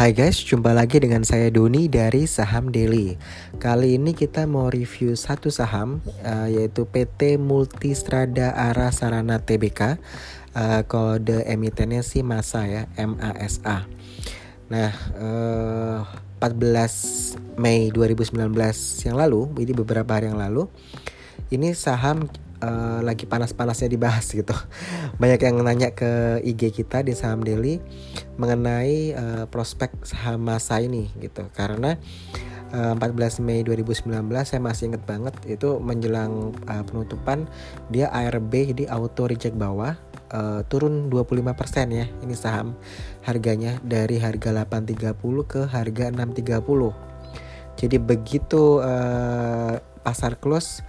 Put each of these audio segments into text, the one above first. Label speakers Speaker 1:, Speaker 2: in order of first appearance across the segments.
Speaker 1: Hai guys, jumpa lagi dengan saya Doni dari Saham Daily. Kali ini kita mau review satu saham uh, yaitu PT Multistrada Ara Sarana Tbk. Uh, kode emitennya sih Masa ya, MASA. Nah, uh, 14 Mei 2019 yang lalu, ini beberapa hari yang lalu, ini saham uh, lagi panas-panasnya dibahas gitu. Banyak yang nanya ke IG kita di Saham Daily mengenai uh, prospek saham masa ini gitu. Karena uh, eh, 14 Mei 2019 saya masih inget banget itu menjelang uh, penutupan dia ARB jadi auto reject bawah uh, turun 25% ya ini saham harganya dari harga 830 ke harga 630 jadi begitu uh, pasar close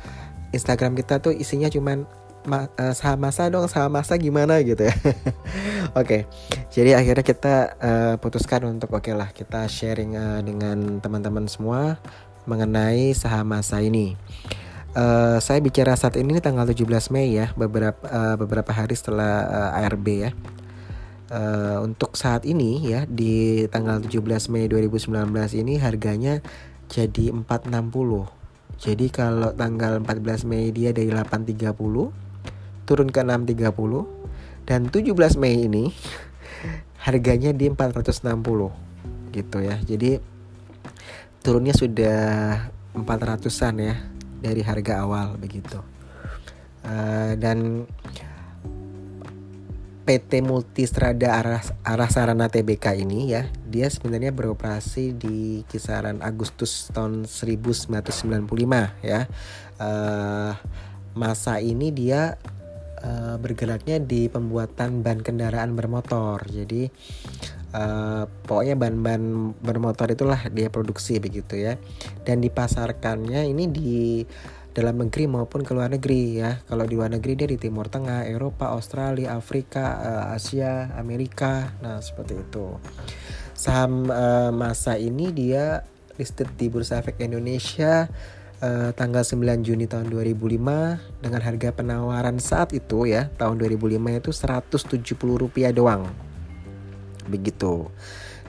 Speaker 1: Instagram kita tuh isinya cuman ma uh, saham masa dong saham masa gimana gitu ya. Oke okay. jadi akhirnya kita uh, putuskan untuk oke okay lah kita sharing uh, dengan teman-teman semua mengenai saham masa ini. Uh, saya bicara saat ini tanggal 17 Mei ya beberapa uh, beberapa hari setelah uh, ARB ya. Uh, untuk saat ini ya di tanggal 17 Mei 2019 ini harganya jadi 460 jadi kalau tanggal 14 Mei dia dari 8.30 turun ke 6.30 dan 17 Mei ini harganya di 460 gitu ya. Jadi turunnya sudah 400-an ya dari harga awal begitu. Uh, dan PT Multistrada Arah, Arah Sarana Tbk ini ya, dia sebenarnya beroperasi di kisaran Agustus tahun 1995 ya. Uh, masa ini dia uh, bergeraknya di pembuatan ban kendaraan bermotor. Jadi uh, pokoknya ban-ban bermotor itulah dia produksi begitu ya. Dan dipasarkannya ini di dalam negeri maupun ke luar negeri ya. Kalau di luar negeri dia di Timur Tengah, Eropa, Australia, Afrika, uh, Asia, Amerika. Nah, seperti itu. Saham uh, masa ini dia listed di Bursa Efek Indonesia uh, tanggal 9 Juni tahun 2005 dengan harga penawaran saat itu ya, tahun 2005 itu 170 rupiah doang. Begitu.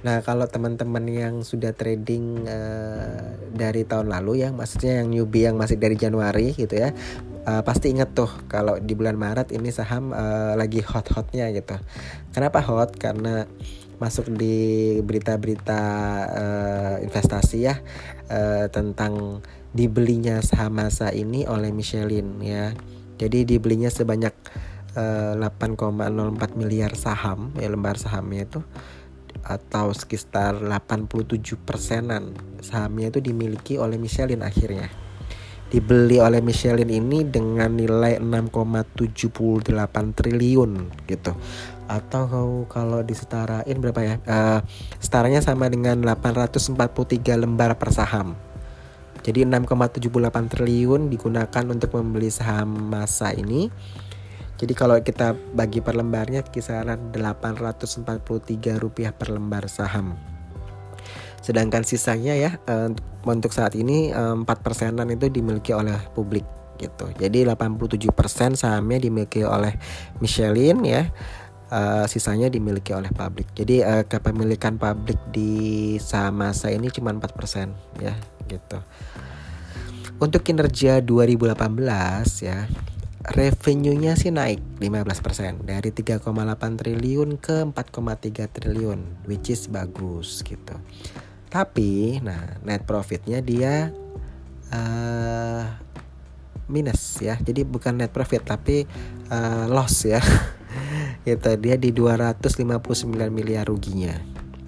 Speaker 1: Nah, kalau teman-teman yang sudah trading uh, dari tahun lalu ya, maksudnya yang newbie yang masih dari Januari gitu ya, uh, pasti ingat tuh kalau di bulan Maret ini saham uh, lagi hot-hotnya gitu. Kenapa hot? Karena masuk di berita-berita uh, investasi ya uh, tentang dibelinya saham masa ini oleh Michelin ya. Jadi dibelinya sebanyak uh, 8,04 miliar saham ya lembar sahamnya itu atau sekitar 87 persenan sahamnya itu dimiliki oleh Michelin akhirnya. Dibeli oleh Michelin ini dengan nilai 6,78 triliun gitu. Atau kalau disetarain berapa ya? Uh, setaranya sama dengan 843 lembar per saham. Jadi 6,78 triliun digunakan untuk membeli saham masa ini jadi kalau kita bagi per lembarnya kisaran 843 rupiah per lembar saham. Sedangkan sisanya ya eh, untuk saat ini 4 eh, persenan itu dimiliki oleh publik gitu. Jadi 87% sahamnya dimiliki oleh Michelin ya. Uh, sisanya dimiliki oleh publik. Jadi uh, kepemilikan publik di saham masa ini cuma 4% ya gitu. Untuk kinerja 2018 ya revenue-nya sih naik 15% dari 3,8 triliun ke 4,3 triliun which is bagus gitu. Tapi nah net profitnya dia uh, minus ya. Jadi bukan net profit tapi uh, loss ya. gitu dia di 259 miliar ruginya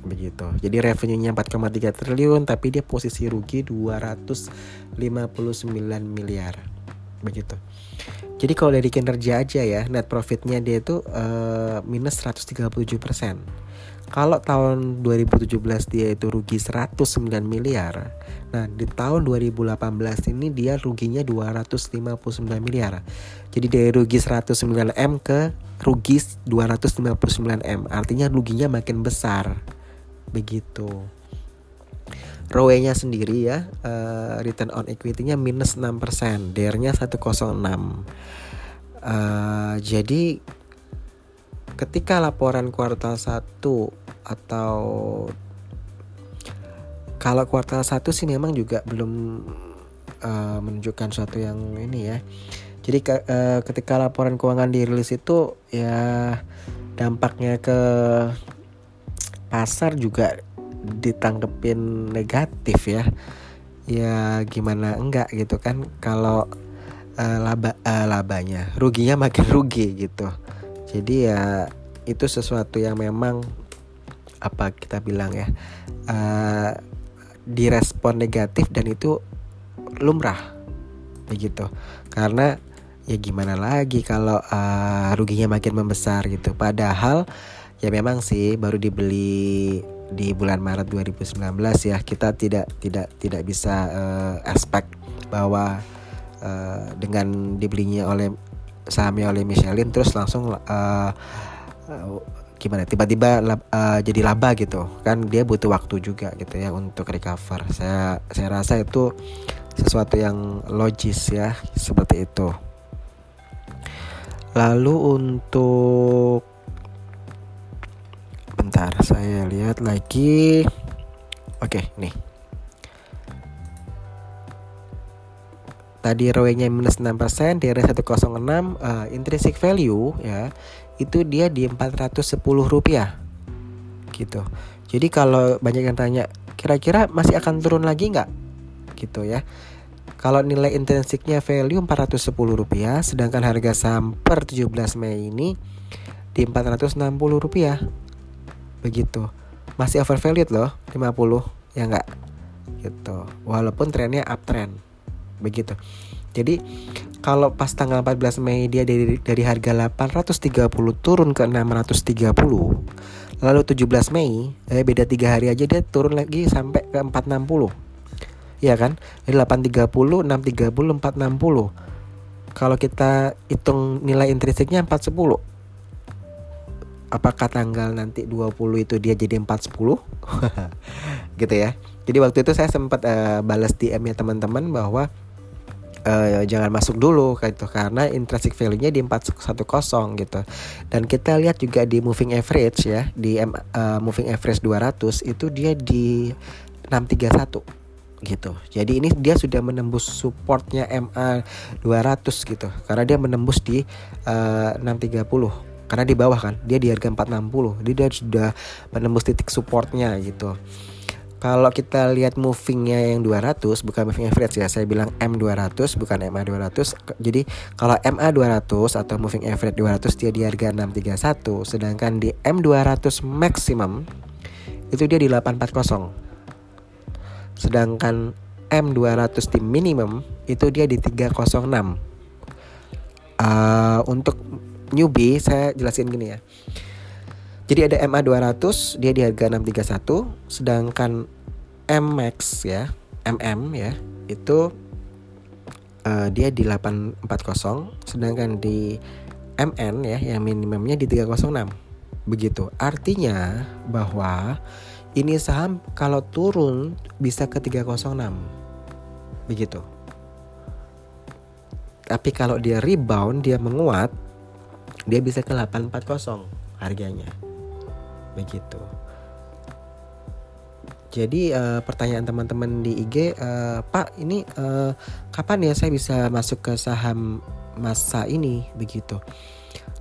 Speaker 1: begitu. Jadi revenue-nya 4,3 triliun tapi dia posisi rugi 259 miliar begitu. Jadi kalau dari kinerja aja ya net profitnya dia itu uh, minus 137 persen. Kalau tahun 2017 dia itu rugi 109 miliar. Nah, di tahun 2018 ini dia ruginya 259 miliar. Jadi dari rugi 109 M ke rugi 259 M. Artinya ruginya makin besar. Begitu. ROE-nya sendiri ya, uh, return on equity-nya minus 6%, DER-nya 106. Uh, jadi ketika laporan kuartal 1 atau kalau kuartal satu sih memang juga belum uh, menunjukkan suatu yang ini ya. Jadi uh, ketika laporan keuangan dirilis itu ya dampaknya ke pasar juga ditanggepin negatif ya. Ya gimana enggak gitu kan kalau uh, laba uh, labanya, ruginya makin rugi gitu. Jadi ya itu sesuatu yang memang apa kita bilang ya uh, direspon negatif dan itu lumrah begitu karena ya gimana lagi kalau uh, ruginya makin membesar gitu padahal ya memang sih baru dibeli di bulan Maret 2019 ya kita tidak tidak tidak bisa uh, expect bahwa uh, dengan dibelinya oleh sahamnya oleh Michelin terus langsung uh, gimana tiba-tiba uh, jadi laba gitu. Kan dia butuh waktu juga gitu ya untuk recover. Saya saya rasa itu sesuatu yang logis ya seperti itu. Lalu untuk bentar saya lihat lagi. Oke nih. Tadi ROE-nya minus 6% dari 106 uh, intrinsic value ya itu dia di 410 rupiah. Gitu. Jadi kalau banyak yang tanya kira-kira masih akan turun lagi nggak? Gitu ya. Kalau nilai intrinsiknya value 410 rupiah sedangkan harga saham per 17 Mei ini di 460 rupiah begitu. Masih overvalued loh 50 ya nggak? Gitu. Walaupun trennya uptrend. Begitu. Jadi kalau pas tanggal 14 Mei dia dari dari harga 830 turun ke 630 lalu 17 Mei eh beda tiga hari aja dia turun lagi sampai ke 460 Iya kan? Dari 830 630 460 kalau kita hitung nilai intrinsiknya 410 apakah tanggal nanti 20 itu dia jadi 410 gitu ya jadi waktu itu saya sempat uh, balas DM ya teman-teman bahwa uh, jangan masuk dulu gitu karena intrinsic value-nya di 410 gitu. Dan kita lihat juga di moving average ya, di uh, moving average 200 itu dia di 631 gitu. Jadi ini dia sudah menembus supportnya MA 200 gitu. Karena dia menembus di uh, 630 karena di bawah kan dia di harga 460 jadi dia sudah menembus titik supportnya gitu. Kalau kita lihat movingnya yang 200 bukan moving average ya saya bilang M200 bukan MA 200 jadi kalau MA 200 atau moving average 200 dia di harga 631 sedangkan di M200 maximum itu dia di 840 sedangkan M200 di minimum itu dia di 306 uh, untuk newbie saya jelasin gini ya jadi ada MA 200 dia di harga 631 sedangkan MX ya, MM ya, itu uh, dia di 840 sedangkan di MN ya yang minimumnya di 306. Begitu. Artinya bahwa ini saham kalau turun bisa ke 306. Begitu. Tapi kalau dia rebound, dia menguat, dia bisa ke 840 harganya begitu jadi uh, pertanyaan teman-teman di IG, uh, eh, Pak, ini uh, kapan ya saya bisa masuk ke saham masa ini begitu?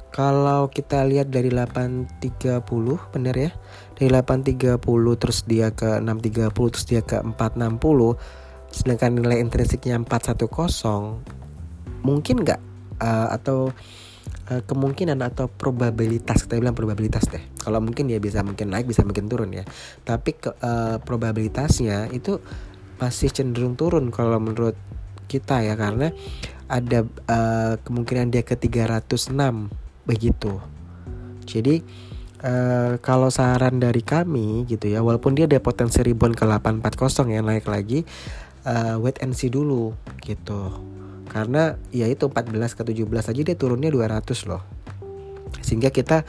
Speaker 1: Kalau kita lihat dari 830 benar ya. Dari 830 terus dia ke 630 terus dia ke 460 sedangkan nilai intrinsiknya 410 mungkin nggak uh, atau uh, kemungkinan atau probabilitas kita bilang probabilitas deh. Kalau mungkin dia bisa mungkin naik bisa mungkin turun ya. Tapi ke, uh, probabilitasnya itu masih cenderung turun kalau menurut kita ya karena ada uh, kemungkinan dia ke 306 begitu. Jadi Uh, kalau saran dari kami gitu ya walaupun dia ada potensi rebound ke 840 ya naik lagi uh, wait and see dulu gitu karena ya itu 14 ke 17 aja dia turunnya 200 loh. Sehingga kita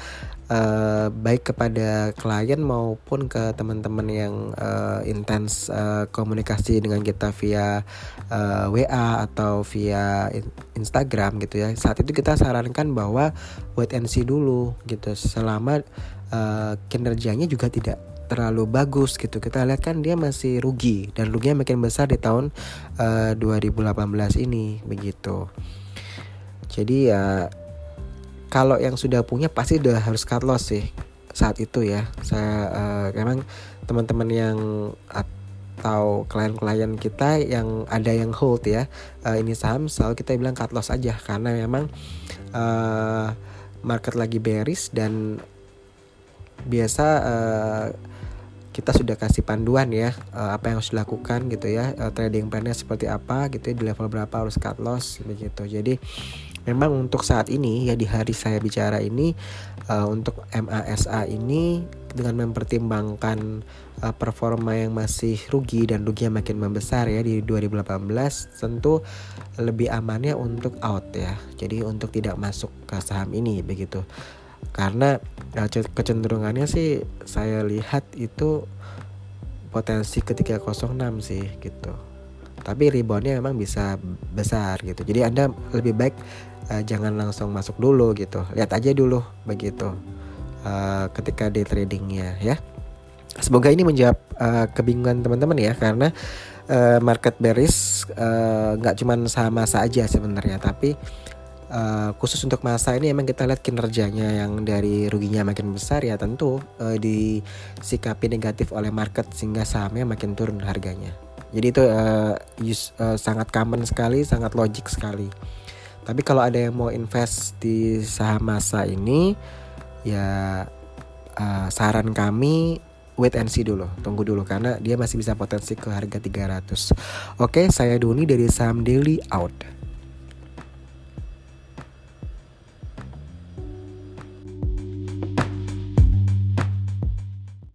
Speaker 1: uh, baik kepada klien maupun ke teman-teman yang uh, intens uh, komunikasi dengan kita via uh, WA atau via Instagram gitu ya. Saat itu kita sarankan bahwa wait and see dulu gitu. Selama uh, kinerjanya juga tidak terlalu bagus gitu. Kita lihat kan dia masih rugi dan ruginya makin besar di tahun uh, 2018 ini begitu. Jadi ya kalau yang sudah punya pasti udah harus cut loss sih saat itu ya. Saya uh, memang teman-teman yang atau klien-klien kita yang ada yang hold ya uh, ini saham selalu kita bilang cut loss aja. Karena memang uh, market lagi bearish dan biasa uh, kita sudah kasih panduan ya uh, apa yang harus dilakukan gitu ya uh, trading plannya seperti apa gitu ya di level berapa harus cut loss begitu. Jadi memang untuk saat ini ya di hari saya bicara ini uh, untuk MASA ini dengan mempertimbangkan uh, performa yang masih rugi dan ruginya makin membesar ya di 2018 tentu lebih amannya untuk out ya. Jadi untuk tidak masuk ke saham ini begitu karena ya, kecenderungannya sih saya lihat itu potensi ketika 06 sih gitu. Tapi reboundnya memang bisa besar gitu. Jadi anda lebih baik uh, jangan langsung masuk dulu gitu. Lihat aja dulu begitu. Uh, ketika day tradingnya ya. Semoga ini menjawab uh, kebingungan teman-teman ya. Karena uh, market bearish nggak uh, cuman sama saja sebenarnya. Tapi uh, khusus untuk masa ini emang kita lihat kinerjanya yang dari ruginya makin besar ya tentu uh, disikapi negatif oleh market sehingga sahamnya makin turun harganya. Jadi itu uh, use, uh, sangat common sekali, sangat logik sekali. Tapi kalau ada yang mau invest di saham masa ini ya uh, saran kami wait and see dulu, tunggu dulu karena dia masih bisa potensi ke harga 300. Oke, saya Doni dari Saham Daily out.